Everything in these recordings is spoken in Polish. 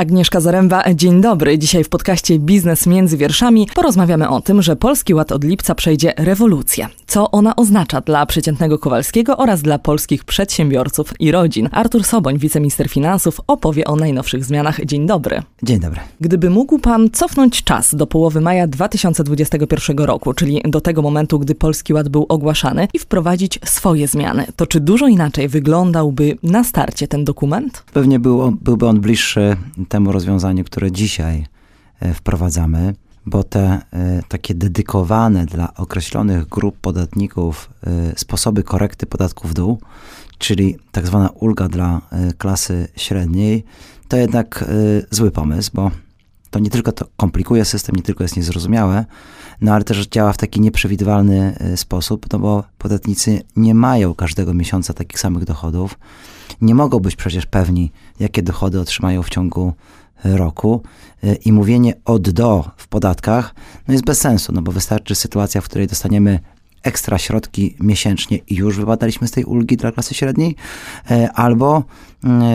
Agnieszka Zaręba, dzień dobry. Dzisiaj w podcaście Biznes między wierszami porozmawiamy o tym, że Polski Ład od lipca przejdzie rewolucję. Co ona oznacza dla przeciętnego Kowalskiego oraz dla polskich przedsiębiorców i rodzin. Artur Soboń, wiceminister finansów, opowie o najnowszych zmianach. Dzień dobry. Dzień dobry. Gdyby mógł pan cofnąć czas do połowy maja 2021 roku, czyli do tego momentu, gdy Polski Ład był ogłaszany i wprowadzić swoje zmiany, to czy dużo inaczej wyglądałby na starcie ten dokument? Pewnie był, byłby on bliższy temu rozwiązaniu, które dzisiaj e, wprowadzamy, bo te e, takie dedykowane dla określonych grup podatników e, sposoby korekty podatku w dół, czyli tak zwana ulga dla klasy średniej, to jednak zły pomysł, bo to nie tylko to komplikuje system, nie tylko jest niezrozumiałe, no ale też działa w taki nieprzewidywalny sposób, no bo podatnicy nie mają każdego miesiąca takich samych dochodów. Nie mogą być przecież pewni, jakie dochody otrzymają w ciągu e, roku. E, i mówienie od do w podatkach no jest bez sensu, no bo wystarczy sytuacja, w której dostaniemy ekstra środki miesięcznie i już wypadaliśmy z tej ulgi dla klasy średniej, albo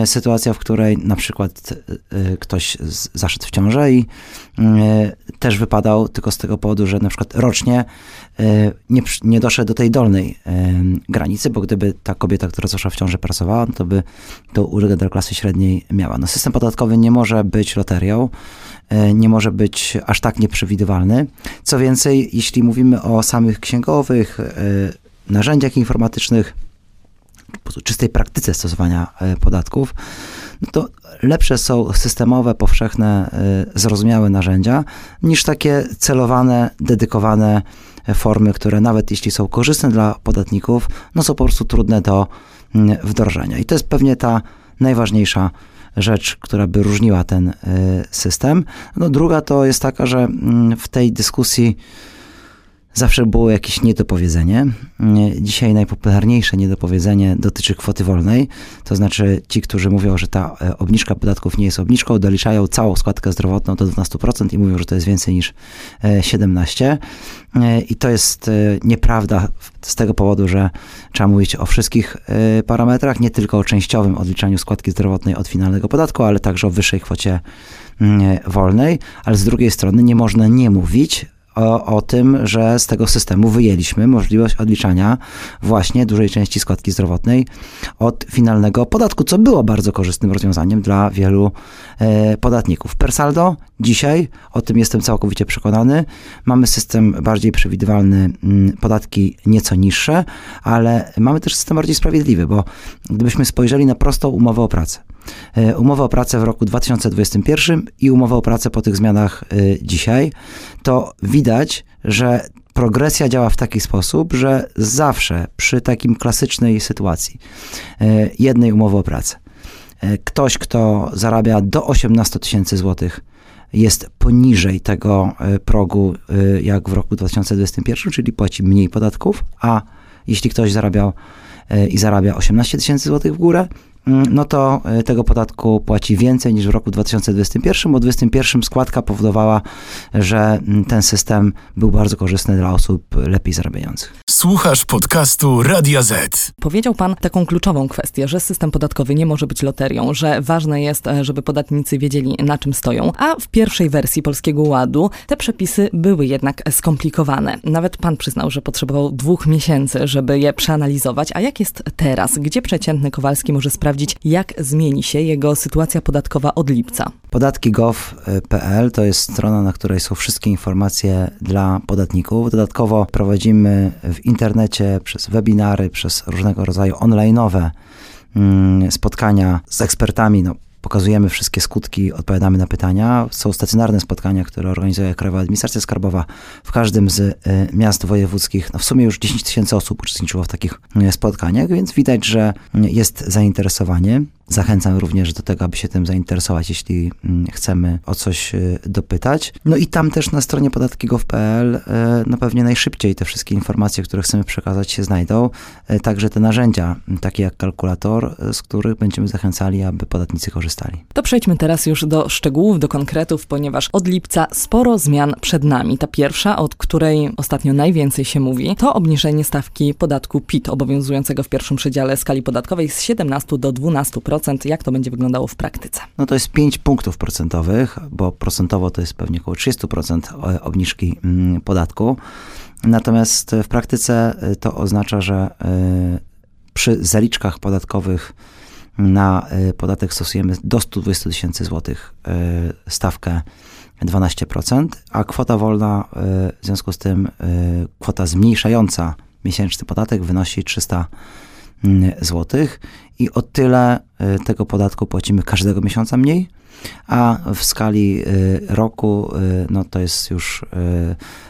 sytuacja, w której na przykład ktoś zaszedł w ciążę i też wypadał tylko z tego powodu, że na przykład rocznie E, nie, nie doszedł do tej dolnej e, granicy, bo gdyby ta kobieta, która zaszła w ciąży pracowała, no to by to ulgę dla klasy średniej miała. No system podatkowy nie może być loterią, e, nie może być aż tak nieprzewidywalny. Co więcej, jeśli mówimy o samych księgowych, narzędziach informatycznych, czystej praktyce stosowania podatków, no to lepsze są systemowe, powszechne, zrozumiałe narzędzia niż takie celowane, dedykowane formy, które nawet jeśli są korzystne dla podatników, no są po prostu trudne do mm, wdrożenia. I to jest pewnie ta najważniejsza rzecz, która by różniła ten system. No druga to jest taka, że mm, w tej dyskusji zawsze było jakieś niedopowiedzenie. Dzisiaj najpopularniejsze niedopowiedzenie dotyczy kwoty wolnej, to znaczy ci, którzy mówią, że ta e, obniżka podatków nie jest obniżką, doliczają całą składkę zdrowotną do 12% i mówią, że to jest więcej niż 17%. E, e, I to jest nieprawda z tego powodu, że trzeba mówić o wszystkich parametrach, nie tylko o częściowym odliczaniu składki zdrowotnej od finalnego podatku, ale także o wyższej kwocie mm, wolnej, ale z drugiej strony nie można nie mówić o, o, tym, że z tego systemu wyjęliśmy możliwość odliczania właśnie dużej części składki zdrowotnej od finalnego podatku, co było bardzo korzystnym rozwiązaniem dla wielu e, podatników. Per saldo dzisiaj, o tym jestem całkowicie przekonany, mamy system bardziej przewidywalny, mm, podatki nieco niższe, ale mamy też system bardziej sprawiedliwy, bo gdybyśmy spojrzeli na prostą umowę o pracę, E, umowę o pracę w roku 2021 i umowę o pracę po tych zmianach e, dzisiaj, to widać, że progresja działa w taki sposób, że zawsze przy takim klasycznej sytuacji e, jednej umowy o pracę, ktoś, kto zarabia do 18 tysięcy złotych, jest poniżej tego progu jak w roku 2021, czyli płaci mniej podatków, a jeśli ktoś zarabiał i zarabia 18 tysięcy złotych w górę, no to e, tego podatku płaci więcej niż w roku 2021, bo w 2021 składka powodowała, że mm, ten system był bardzo korzystny dla osób lepiej zarabiających. Słuchasz podcastu Radia Z. Powiedział pan taką kluczową kwestię, że system podatkowy nie może być loterią, że ważne jest, e, żeby podatnicy wiedzieli na czym stoją, a w pierwszej wersji Polskiego Ładu te przepisy były jednak skomplikowane. Nawet pan przyznał, że potrzebował dwóch miesięcy, żeby je przeanalizować, a jak jest teraz? Gdzie przeciętny Kowalski może sprawdzić sprawdzić, jak zmieni się jego sytuacja podatkowa od lipca. Podatki.gov.pl to jest strona, na której są wszystkie informacje dla podatników. Dodatkowo prowadzimy w internecie przez webinary, przez różnego rodzaju online'owe mm, spotkania z ekspertami, no, pokazujemy wszystkie skutki, odpowiadamy na pytania. Są stacjonarne spotkania, które organizuje Krajowa Administracja Skarbowa w każdym z y, miast wojewódzkich. No w sumie już 10 tysięcy osób uczestniczyło w takich y, spotkaniach, więc widać, że jest zainteresowanie. Zachęcam również do tego, aby się tym zainteresować, jeśli mm, chcemy o coś y, dopytać. No i tam też na stronie podatki.gov.pl no pewnie najszybciej te wszystkie informacje, które chcemy przekazać się znajdą. Także te narzędzia, takie jak kalkulator, z których będziemy zachęcali, aby podatnicy korzystali. To przejdźmy teraz już do szczegółów, do konkretów, ponieważ od lipca sporo zmian przed nami. Ta pierwsza, od której ostatnio najwięcej się mówi, to obniżenie stawki podatku PIT obowiązującego w pierwszym przedziale skali podatkowej z 17 do 12%. 15%. Jak to będzie wyglądało w praktyce? No to jest 5 punktów procentowych, bo procentowo to jest pewnie około 30% obniżki mm, podatku. Natomiast w praktyce to oznacza, że przy zaliczkach podatkowych na podatek stosujemy do 120 tysięcy złotych stawkę 12%, a kwota wolna w związku z tym kwota zmniejszająca miesięczny podatek wynosi 300 mm, zł i o tyle y, tego podatku płacimy każdego miesiąca mniej, a w skali y, roku y, no to jest już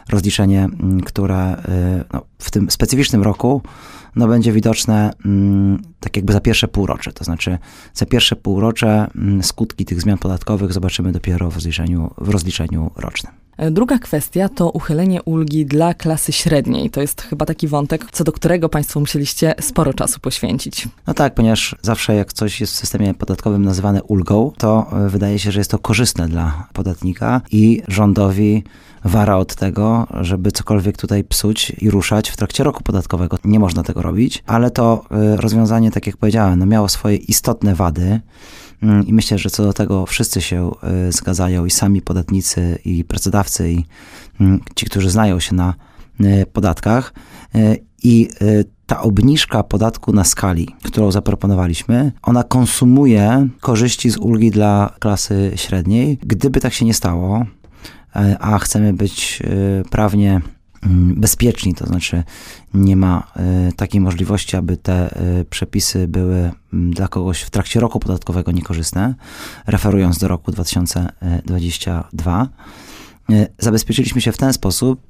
rozliczenie, mm, które no, w tym specyficznym roku no, będzie widoczne mm, tak jakby za pierwsze półrocze. To znaczy za pierwsze półrocze skutki tych zmian podatkowych zobaczymy dopiero w rozliczeniu, w rozliczeniu rocznym. Druga kwestia to uchylenie ulgi dla klasy średniej. To jest chyba taki wątek, co do którego Państwo musieliście sporo czasu poświęcić. No tak, ponieważ zawsze jak coś jest w systemie podatkowym nazywane ulgą, to e, wydaje się, że jest to korzystne dla podatnika i rządowi wara od tego, żeby cokolwiek tutaj psuć i ruszać w trakcie roku podatkowego. Nie można tego robić, ale to e, rozwiązanie, tak jak powiedziałem, no miało swoje istotne wady. Mm, I myślę, że co do tego wszyscy się y, zgadzają i sami podatnicy, i pracodawcy, i mm, ci, którzy znają się na y, podatkach. Y, I ta obniżka podatku na skali, którą zaproponowaliśmy, ona konsumuje korzyści z ulgi dla klasy średniej. Gdyby tak się nie stało, a chcemy być prawnie bezpieczni, to znaczy nie ma e, takiej możliwości, aby te e, przepisy były mm, dla kogoś w trakcie roku podatkowego niekorzystne, referując do roku 2022. E, zabezpieczyliśmy się w ten sposób,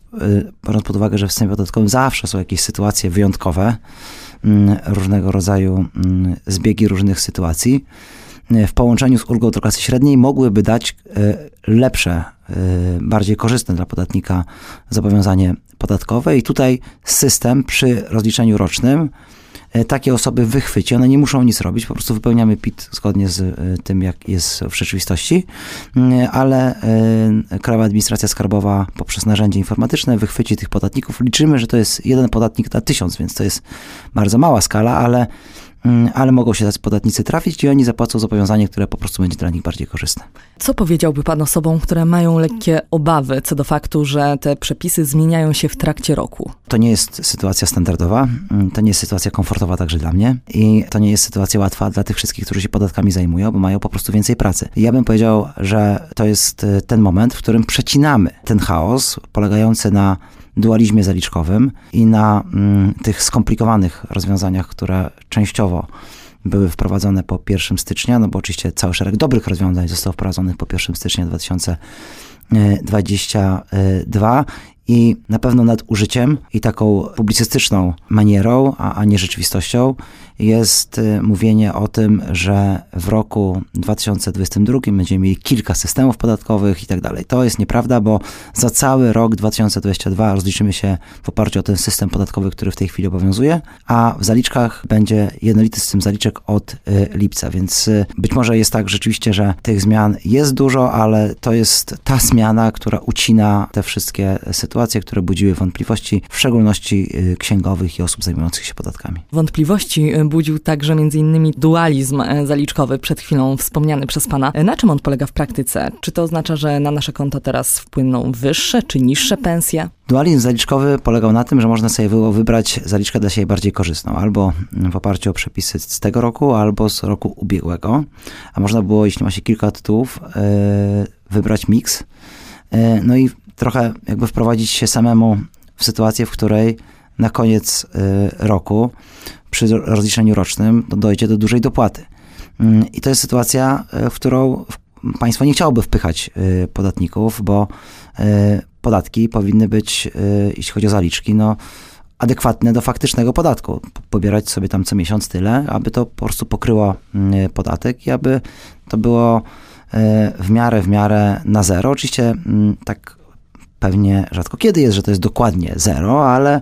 biorąc pod uwagę, że w systemie podatkowym zawsze są jakieś sytuacje wyjątkowe, mm, różnego rodzaju zbiegi różnych sytuacji, w połączeniu z ulgą do klasy średniej mogłyby dać lepsze, bardziej korzystne dla podatnika zobowiązanie podatkowe i tutaj system przy rozliczeniu rocznym e, takie osoby wychwyci. One nie muszą nic robić, po prostu wypełniamy PIT zgodnie z e, tym, jak jest w rzeczywistości, mm, ale e, Krajowa Administracja Skarbowa poprzez narzędzie informatyczne wychwyci tych podatników. Liczymy, że to jest jeden podatnik na tysiąc, więc to jest bardzo mała skala, ale ale mogą się tacy podatnicy trafić i oni zapłacą zobowiązanie, które po prostu będzie dla nich bardziej korzystne. Co powiedziałby Pan osobom, które mają lekkie obawy co do faktu, że te przepisy zmieniają się w trakcie roku? To nie jest sytuacja standardowa, mm, to nie jest sytuacja komfortowa także dla mnie i to nie jest sytuacja łatwa dla tych wszystkich, którzy się podatkami zajmują, bo mają po prostu więcej pracy. Ja bym powiedział, że to jest e, ten moment, w którym przecinamy ten chaos polegający na dualizmie zaliczkowym i na mm, tych skomplikowanych rozwiązaniach, które częściowo były wprowadzone po 1 stycznia, no bo oczywiście cały szereg dobrych rozwiązań został wprowadzonych po 1 stycznia 2022 i na pewno nadużyciem i taką publicystyczną manierą, a, a nie rzeczywistością jest y, mówienie o tym, że w roku 2022 będziemy mieli kilka systemów podatkowych i tak dalej. To jest nieprawda, bo za cały rok 2022 rozliczymy się w oparciu o ten system podatkowy, który w tej chwili obowiązuje, a w zaliczkach będzie jednolity system zaliczek od y, lipca, więc y, być może jest tak rzeczywiście, że tych zmian jest dużo, ale to jest ta zmiana, która ucina te wszystkie sytuacje, które budziły wątpliwości, w szczególności księgowych i osób zajmujących się podatkami. Wątpliwości budził także m.in. dualizm e, zaliczkowy, przed chwilą wspomniany przez Pana. Na czym on polega w praktyce? Czy to oznacza, że na nasze konto teraz wpłyną wyższe czy niższe pensje? Dualizm zaliczkowy polegał na tym, że można sobie było wybrać zaliczkę dla siebie bardziej korzystną, albo w oparciu o przepisy z tego roku, albo z roku ubiegłego. A można było, jeśli ma się kilka tytułów, wybrać miks. No i trochę jakby wprowadzić się samemu w sytuację, w której na koniec roku przy rozliczeniu rocznym dojdzie do dużej dopłaty. Mm, I to jest sytuacja, e, w którą państwo nie chciałoby wpychać e, podatników, bo podatki powinny być, jeśli chodzi o zaliczki, no, adekwatne do faktycznego podatku. Pobierać sobie tam co miesiąc tyle, aby to po prostu pokryło mm, podatek i aby to było w miarę, w miarę na zero. Oczywiście mm, tak pewnie rzadko kiedy jest, że to jest dokładnie zero, ale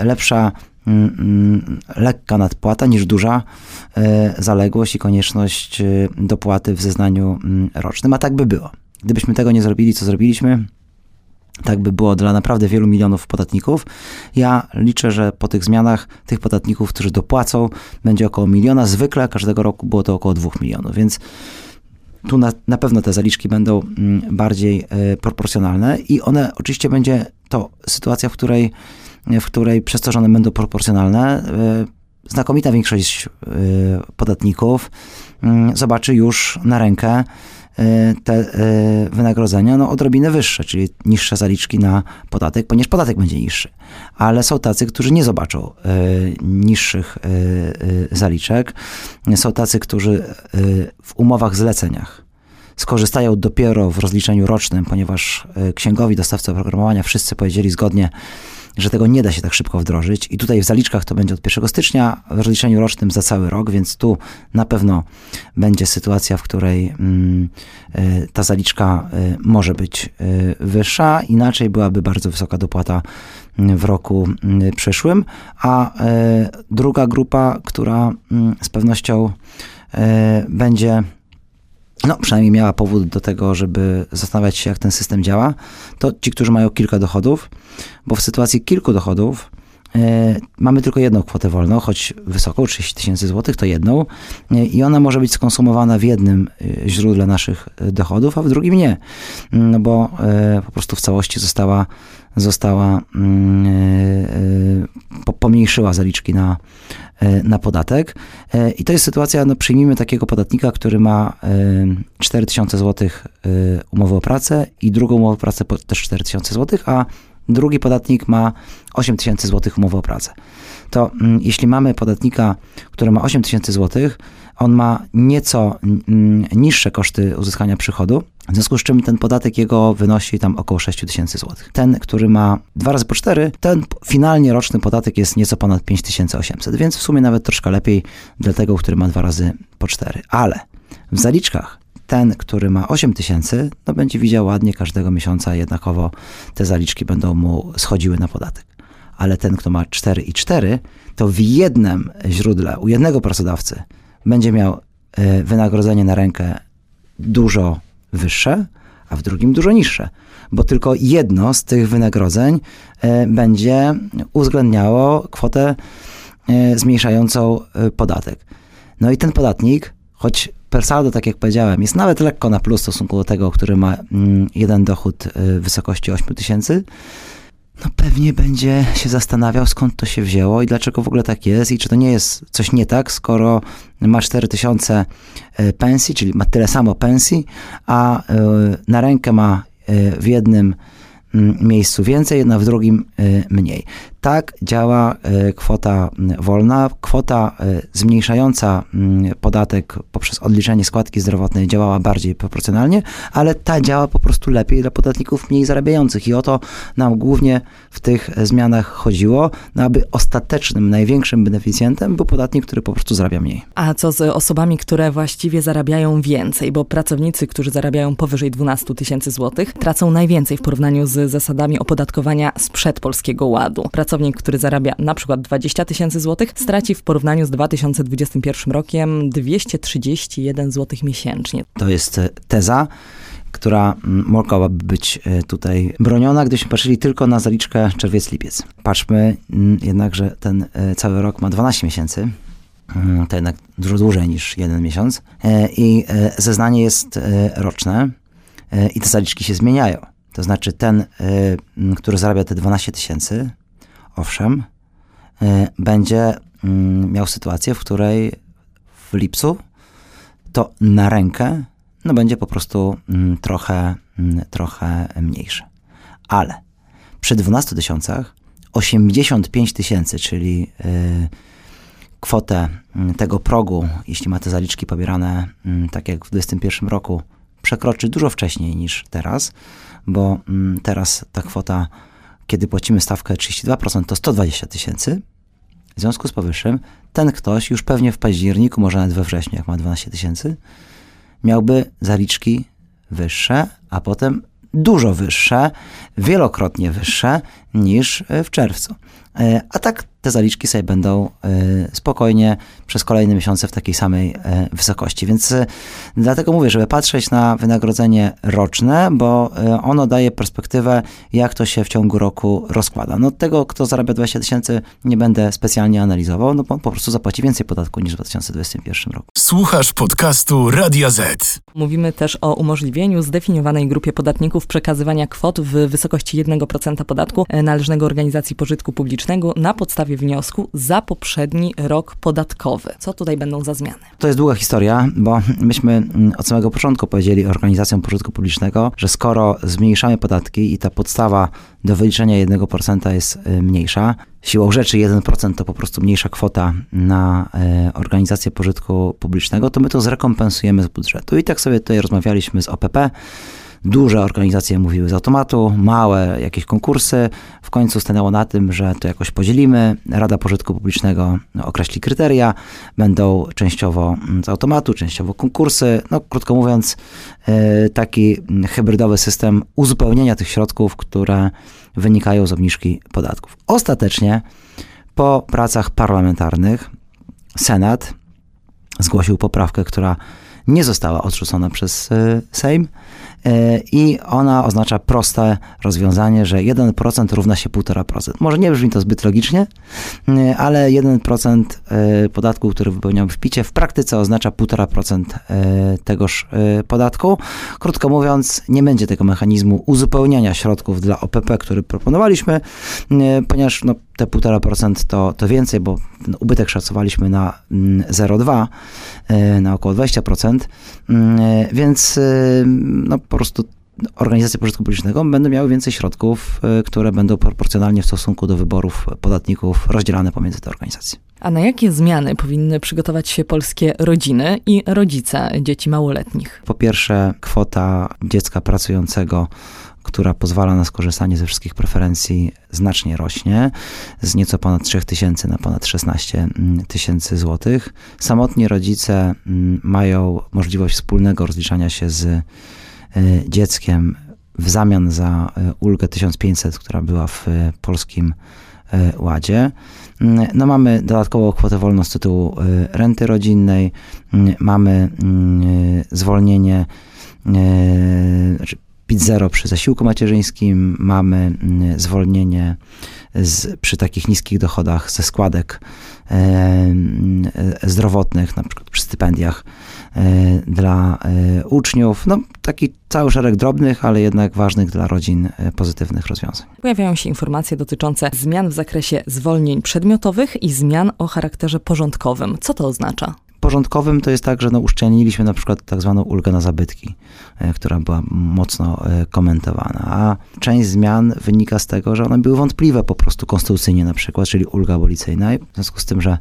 lepsza Mm, mm, lekka nadpłata niż duża e, zaległość i konieczność e, dopłaty w zeznaniu mm, rocznym, a tak by było. Gdybyśmy tego nie zrobili, co zrobiliśmy, tak by było dla naprawdę wielu milionów podatników. Ja liczę, że po tych zmianach tych podatników, którzy dopłacą, będzie około miliona. Zwykle każdego roku było to około dwóch milionów, więc tu na, na pewno te zaliczki będą mm, bardziej e, proporcjonalne i one oczywiście będzie to sytuacja, w której, w której przez to, że one będą proporcjonalne, e, znakomita większość e, podatników mm, zobaczy już na rękę te e, wynagrodzenia no, odrobinę wyższe, czyli niższe zaliczki na podatek, ponieważ podatek będzie niższy. Ale są tacy, którzy nie zobaczą e, niższych zaliczek. Są tacy, którzy w umowach zleceniach skorzystają dopiero w rozliczeniu rocznym, ponieważ księgowi, dostawcy oprogramowania wszyscy powiedzieli zgodnie, że tego nie da się tak szybko wdrożyć. I tutaj w zaliczkach to będzie od 1 stycznia, w rozliczeniu rocznym za cały rok, więc tu na pewno będzie sytuacja, w której mm, y, ta zaliczka y, może być y, wyższa, inaczej byłaby bardzo wysoka dopłata mm, w roku mm, przyszłym. A druga grupa, która z pewnością będzie no, przynajmniej miała powód do tego, żeby zastanawiać się, jak ten system działa, to ci, którzy mają kilka dochodów, bo w sytuacji kilku dochodów e, mamy tylko jedną kwotę wolną, choć wysoką, 30 tysięcy złotych, to jedną e, i ona może być skonsumowana w jednym e, źródle naszych dochodów, a w drugim nie, no bo po prostu w całości została, została mm, pomniejszyła zaliczki na, E, na podatek. E, I to jest sytuacja, no przyjmijmy takiego podatnika, który ma 4000 zł umowę o pracę i drugą umowę o pracę też 4000 zł, a drugi podatnik ma 8000 zł umowę o pracę. To mm, jeśli mamy podatnika, który ma 8000 zł, on ma nieco niższe koszty uzyskania przychodu, w związku z czym ten podatek jego wynosi tam około 6 tysięcy złotych. Ten, który ma dwa razy po 4, ten finalnie roczny podatek jest nieco ponad 5800, więc w sumie nawet troszkę lepiej dla tego, który ma dwa razy po 4. Ale w zaliczkach ten, który ma 8 tysięcy, no będzie widział ładnie każdego miesiąca jednakowo te zaliczki będą mu schodziły na podatek. Ale ten, kto ma 4 i 4, to w jednym źródle, u jednego pracodawcy będzie miał e, wynagrodzenie na rękę dużo wyższe, a w drugim dużo niższe, bo tylko jedno z tych wynagrodzeń e, będzie uwzględniało kwotę e, zmniejszającą podatek. No i ten podatnik, choć per saldo, tak jak powiedziałem, jest nawet lekko na plus w stosunku do tego, który ma mm, jeden dochód w wysokości 8 tysięcy, no pewnie będzie się zastanawiał, skąd to się wzięło i dlaczego w ogóle tak jest i czy to nie jest coś nie tak, skoro ma 4000 e, pensji, czyli ma tyle samo pensji, a e, na rękę ma e, w jednym mm, miejscu więcej, a w drugim mniej. Tak działa e, kwota wolna. Kwota e, zmniejszająca podatek poprzez odliczenie składki zdrowotnej działała bardziej proporcjonalnie, ale ta działa po prostu lepiej dla podatników mniej zarabiających i o to nam głównie w tych zmianach chodziło, no aby ostatecznym, największym beneficjentem był podatnik, który po prostu zarabia mniej. A co z osobami, które właściwie zarabiają więcej, bo pracownicy, którzy zarabiają powyżej 12 tysięcy złotych, tracą najwięcej w porównaniu z zasadami opodatkowania sprzed Polskiego Ładu pracownik, który zarabia na przykład 20 tysięcy złotych, straci w porównaniu z 2021 rokiem 231 złotych miesięcznie. To jest e, teza która mm, mogłaby być e, tutaj broniona, gdybyśmy patrzyli tylko na zaliczkę czerwiec-lipiec. Patrzmy mm, jednak, że ten e, cały rok ma 12 miesięcy, mm, to jednak dużo dłużej niż jeden miesiąc i zeznanie jest roczne i te zaliczki się zmieniają. To znaczy ten, który zarabia te 12 tysięcy, owszem, y, będzie mm, miał sytuację, w której w lipcu to na rękę no będzie po prostu mm, trochę, mm, trochę mniejsze. Ale przy 12 tysiącach 85 tysięcy, czyli y, kwotę tego progu, jeśli ma te zaliczki pobierane tak jak w 2021 roku, przekroczy dużo wcześniej niż teraz, bo teraz ta kwota kiedy płacimy stawkę 32%, to 120 tysięcy. W związku z powyższym, ten ktoś już pewnie w październiku, może nawet we wrześniu, jak ma 12 tysięcy, miałby zaliczki wyższe, a potem dużo wyższe, wielokrotnie wyższe niż w czerwcu. E, a tak te zaliczki sobie będą e, spokojnie przez kolejne miesiące w takiej samej e, wysokości. Więc dlatego mówię, żeby patrzeć na wynagrodzenie roczne, bo ono daje perspektywę, jak to się w ciągu roku rozkłada. No tego, kto zarabia 20 tysięcy, nie będę specjalnie analizował, no bo po prostu zapłaci więcej podatku niż w 2021 roku. Słuchasz podcastu Radia Z. Mówimy też o umożliwieniu zdefiniowanej grupie podatników przekazywania kwot w wysokości 1% podatku należnego organizacji pożytku publicznego na podstawie wniosku za poprzedni rok podatkowy. Co tutaj będą za zmiany? To jest długa historia, bo myśmy mm, od samego początku powiedzieli organizacjom pożytku publicznego, że skoro zmniejszamy podatki i ta podstawa do wyliczenia 1% jest y, mniejsza, siłą rzeczy 1% to po prostu mniejsza kwota na y, organizację pożytku publicznego, to my to zrekompensujemy z budżetu. I tak sobie tutaj rozmawialiśmy z OPP. Duże organizacje mówiły z automatu, małe jakieś konkursy. W końcu stanęło na tym, że to jakoś podzielimy. Rada Pożytku Publicznego określi kryteria, będą częściowo z automatu, częściowo konkursy. No, krótko mówiąc, e, taki hybrydowy system uzupełnienia tych środków, które wynikają z obniżki podatków. Ostatecznie po pracach parlamentarnych Senat zgłosił poprawkę, która nie została odrzucona przez e, Sejm e, i ona oznacza proste rozwiązanie, że 1% równa się 1,5%. Może nie brzmi to zbyt logicznie, e, ale 1% podatku, który wypełniamy w picie, w praktyce oznacza 1,5% tegoż podatku. Krótko mówiąc, nie będzie tego mechanizmu uzupełniania środków dla OPP, który proponowaliśmy, ponieważ no, te 1,5% to, to więcej, bo ubytek szacowaliśmy na 0,2, mm, na około 20%, mm, więc y, no, po prostu organizacje pożytku publicznego będą miały więcej środków, y, które będą proporcjonalnie w stosunku do wyborów podatników rozdzielane pomiędzy te organizacje. A na jakie zmiany powinny przygotować się polskie rodziny i rodzice dzieci małoletnich? Po pierwsze, kwota dziecka pracującego która pozwala na skorzystanie ze wszystkich preferencji, znacznie rośnie z nieco ponad 3 tysięcy na ponad 16 mm, tysięcy złotych. Samotni rodzice mm, mają możliwość wspólnego rozliczania się z e, dzieckiem w zamian za e, ulgę 1500, która była w e, polskim ładzie. Mm, no mamy dodatkową kwotę wolną z tytułu renty rodzinnej, mamy zwolnienie, znaczy PIT zero przy zasiłku macierzyńskim, mamy mm, zwolnienie z, przy takich niskich dochodach ze składek e, e, zdrowotnych, na przykład przy stypendiach e, dla uczniów. No, taki cały szereg drobnych, ale jednak ważnych dla rodzin pozytywnych rozwiązań. Pojawiają się informacje dotyczące zmian w zakresie zwolnień przedmiotowych i zmian o charakterze porządkowym. Co to oznacza? Porządkowym to jest tak, że no, uszczelniliśmy na przykład tak zwaną ulgę na zabytki, e, która była mocno e, komentowana, a część zmian wynika z tego, że one były wątpliwe po prostu konstytucyjnie na przykład, czyli ulga abolicyjna. I w związku z tym, że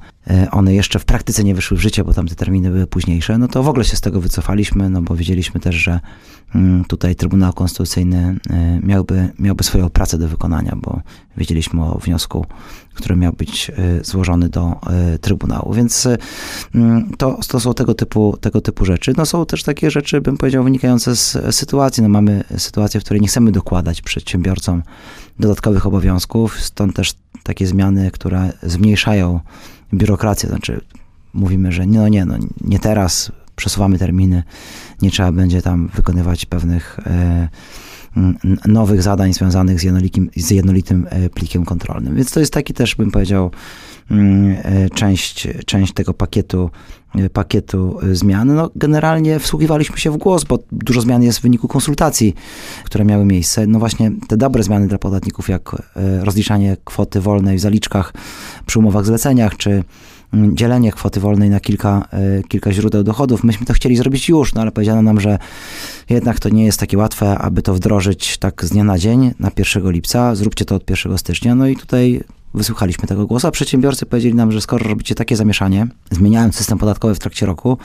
one jeszcze w praktyce nie wyszły w życie, bo tam te terminy były późniejsze, no to w ogóle się z tego wycofaliśmy, no bo wiedzieliśmy też, że mm, tutaj Trybunał Konstytucyjny miałby, miałby swoją pracę do wykonania, bo wiedzieliśmy o wniosku, który miał być złożony do Trybunału, więc mm, to, to są tego typu, tego typu rzeczy. No są też takie rzeczy, bym powiedział, wynikające z sytuacji. No mamy sytuację, w której nie chcemy dokładać przedsiębiorcom dodatkowych obowiązków, stąd też takie zmiany, które zmniejszają biurokrację, znaczy mówimy, że no nie, no nie teraz, przesuwamy terminy, nie trzeba będzie tam wykonywać pewnych e, nowych zadań związanych z z jednolitym e, plikiem kontrolnym. Więc to jest taki też, bym powiedział, część, część tego pakietu E, pakietu e, zmian. No, generalnie wsłuchiwaliśmy się w głos, bo dużo zmian jest w wyniku konsultacji, które miały miejsce. No właśnie te dobre zmiany dla podatników, jak e, rozliczanie kwoty wolnej w zaliczkach przy umowach zleceniach, czy mm, dzielenie kwoty wolnej na kilka, kilka źródeł dochodów. Myśmy to chcieli zrobić już, no ale powiedziano nam, że jednak to nie jest takie łatwe, aby to wdrożyć tak z dnia na dzień, na 1 lipca. Zróbcie to od 1 stycznia. No i tutaj Wysłuchaliśmy tego głosu, a przedsiębiorcy powiedzieli nam, że skoro robicie takie zamieszanie, zmieniając system podatkowy w trakcie roku,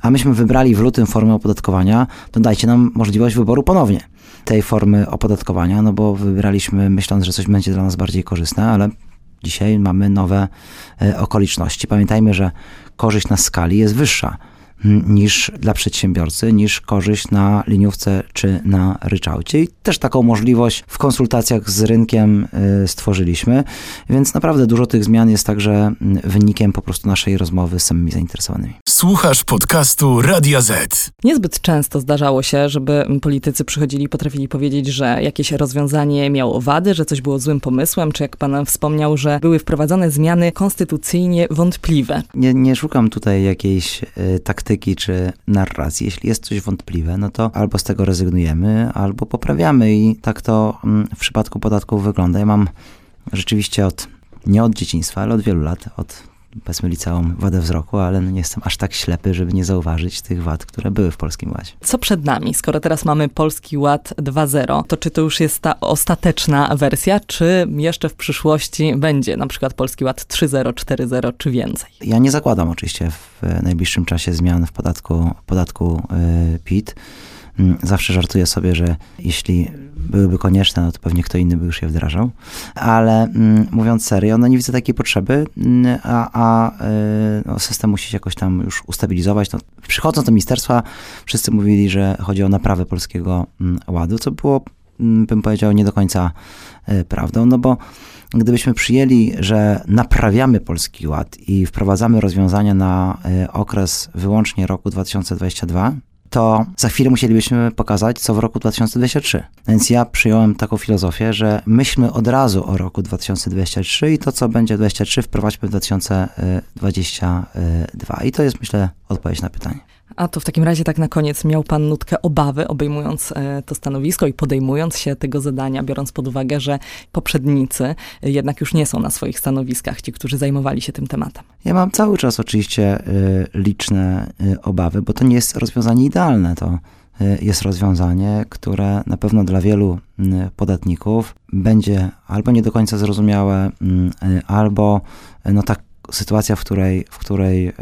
a myśmy wybrali w lutym formę opodatkowania, to dajcie nam możliwość wyboru ponownie tej formy opodatkowania, no bo wybraliśmy myśląc, że coś będzie dla nas bardziej korzystne, ale dzisiaj mamy nowe e, okoliczności. Pamiętajmy, że korzyść na skali jest wyższa niż dla przedsiębiorcy, niż korzyść na liniówce czy na ryczałcie. I też taką możliwość w konsultacjach z rynkiem y, stworzyliśmy, więc naprawdę dużo tych zmian jest także wynikiem po prostu naszej rozmowy z samymi zainteresowanymi. Słuchasz podcastu Radia Z. Niezbyt często zdarzało się, żeby politycy przychodzili i potrafili powiedzieć, że jakieś rozwiązanie miało wady, że coś było złym pomysłem, czy jak pan wspomniał, że były wprowadzone zmiany konstytucyjnie wątpliwe. Nie, nie szukam tutaj jakiejś y, taktyki czy narracji. Jeśli jest coś wątpliwe, no to albo z tego rezygnujemy, albo poprawiamy i tak to mm, w przypadku podatków wygląda. Ja mam rzeczywiście od, nie od dzieciństwa, ale od wielu lat, od powiedzmy liceum wadę wzroku, ale no nie jestem aż tak ślepy, żeby nie zauważyć tych wad, które były w Polskim Ładzie. Co przed nami? Skoro teraz mamy Polski Ład 2.0, to czy to już jest ta ostateczna wersja, czy jeszcze w przyszłości będzie na przykład Polski Ład 3.0, 4.0 czy więcej? Ja nie zakładam oczywiście w najbliższym czasie zmian w podatku, podatku yy, PIT. Mm, zawsze żartuję sobie, że jeśli byłyby konieczne, no to pewnie kto inny by już je wdrażał. Ale mm, mówiąc serio, no nie widzę takiej potrzeby, mm, a, a y, no, system musi się jakoś tam już ustabilizować. No, przychodząc do ministerstwa, wszyscy mówili, że chodzi o naprawę polskiego ładu, co było, bym powiedział, nie do końca y, prawdą, no bo gdybyśmy przyjęli, że naprawiamy Polski Ład i wprowadzamy rozwiązania na y, okres wyłącznie roku 2022, to za chwilę musielibyśmy pokazać, co w roku 2023. Więc ja przyjąłem taką filozofię, że myślmy od razu o roku 2023 i to, co będzie w 2023, wprowadźmy w 2022. I to jest, myślę, odpowiedź na pytanie. A to w takim razie tak na koniec miał pan nutkę obawy, obejmując e, to stanowisko i podejmując się tego zadania, biorąc pod uwagę, że poprzednicy jednak już nie są na swoich stanowiskach, ci, którzy zajmowali się tym tematem. Ja mam cały czas oczywiście y, liczne obawy, bo to nie jest rozwiązanie idealne. To jest rozwiązanie, które na pewno dla wielu podatników będzie albo nie do końca zrozumiałe, albo no tak sytuacja, w której, w której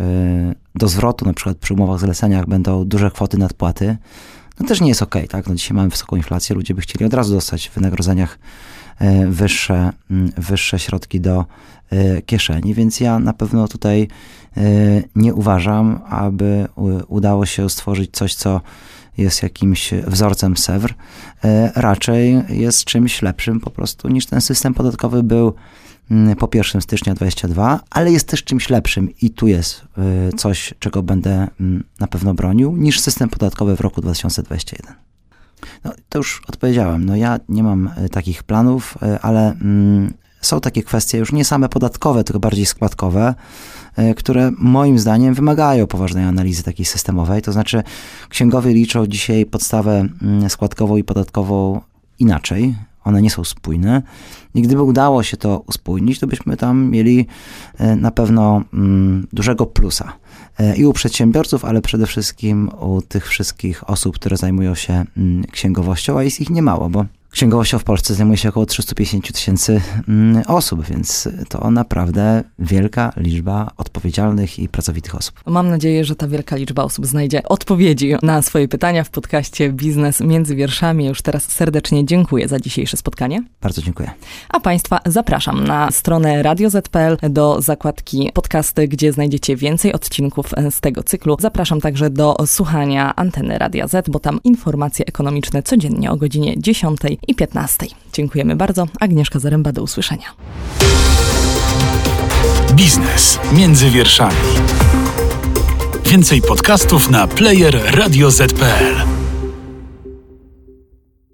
do zwrotu, na przykład przy umowach zleceniach będą duże kwoty nadpłaty, no też nie jest ok, tak? No dzisiaj mamy wysoką inflację, ludzie by chcieli od razu dostać w wynagrodzeniach e, wyższe, wyższe środki do e, kieszeni, więc ja na pewno tutaj e, nie uważam, aby udało się stworzyć coś, co jest jakimś wzorcem SEWR, raczej jest czymś lepszym po prostu niż ten system podatkowy był po 1 stycznia 22, ale jest też czymś lepszym i tu jest y, coś, czego będę mm, na pewno bronił, niż system podatkowy w roku 2021. No, to już odpowiedziałem. No, ja nie mam y, takich planów, y, ale mm, są takie kwestie już nie same podatkowe, tylko bardziej składkowe, które moim zdaniem wymagają poważnej analizy takiej systemowej. To znaczy, księgowie liczą dzisiaj podstawę składkową i podatkową inaczej one nie są spójne. I gdyby udało się to uspójnić, to byśmy tam mieli e, na pewno mm, dużego plusa. E, I u przedsiębiorców, ale przede wszystkim u tych wszystkich osób, które zajmują się mm, księgowością, a jest ich niemało, bo księgowością w Polsce zajmuje się około 350 tysięcy mm, osób, więc to naprawdę wielka liczba odpowiedzialnych i pracowitych osób. Mam nadzieję, że ta wielka liczba osób znajdzie odpowiedzi na swoje pytania w podcaście Biznes między wierszami. Już teraz serdecznie dziękuję za dzisiejsze spotkanie. Bardzo dziękuję. A Państwa zapraszam na stronę radio.z.pl do zakładki podcasty, gdzie znajdziecie więcej odcinków z tego cyklu. Zapraszam także do słuchania anteny Radia Z, bo tam informacje ekonomiczne codziennie o godzinie 10 i 15. Dziękujemy bardzo. Agnieszka Zaręba, do usłyszenia. Biznes między wierszami. Więcej podcastów na player radioz.pl.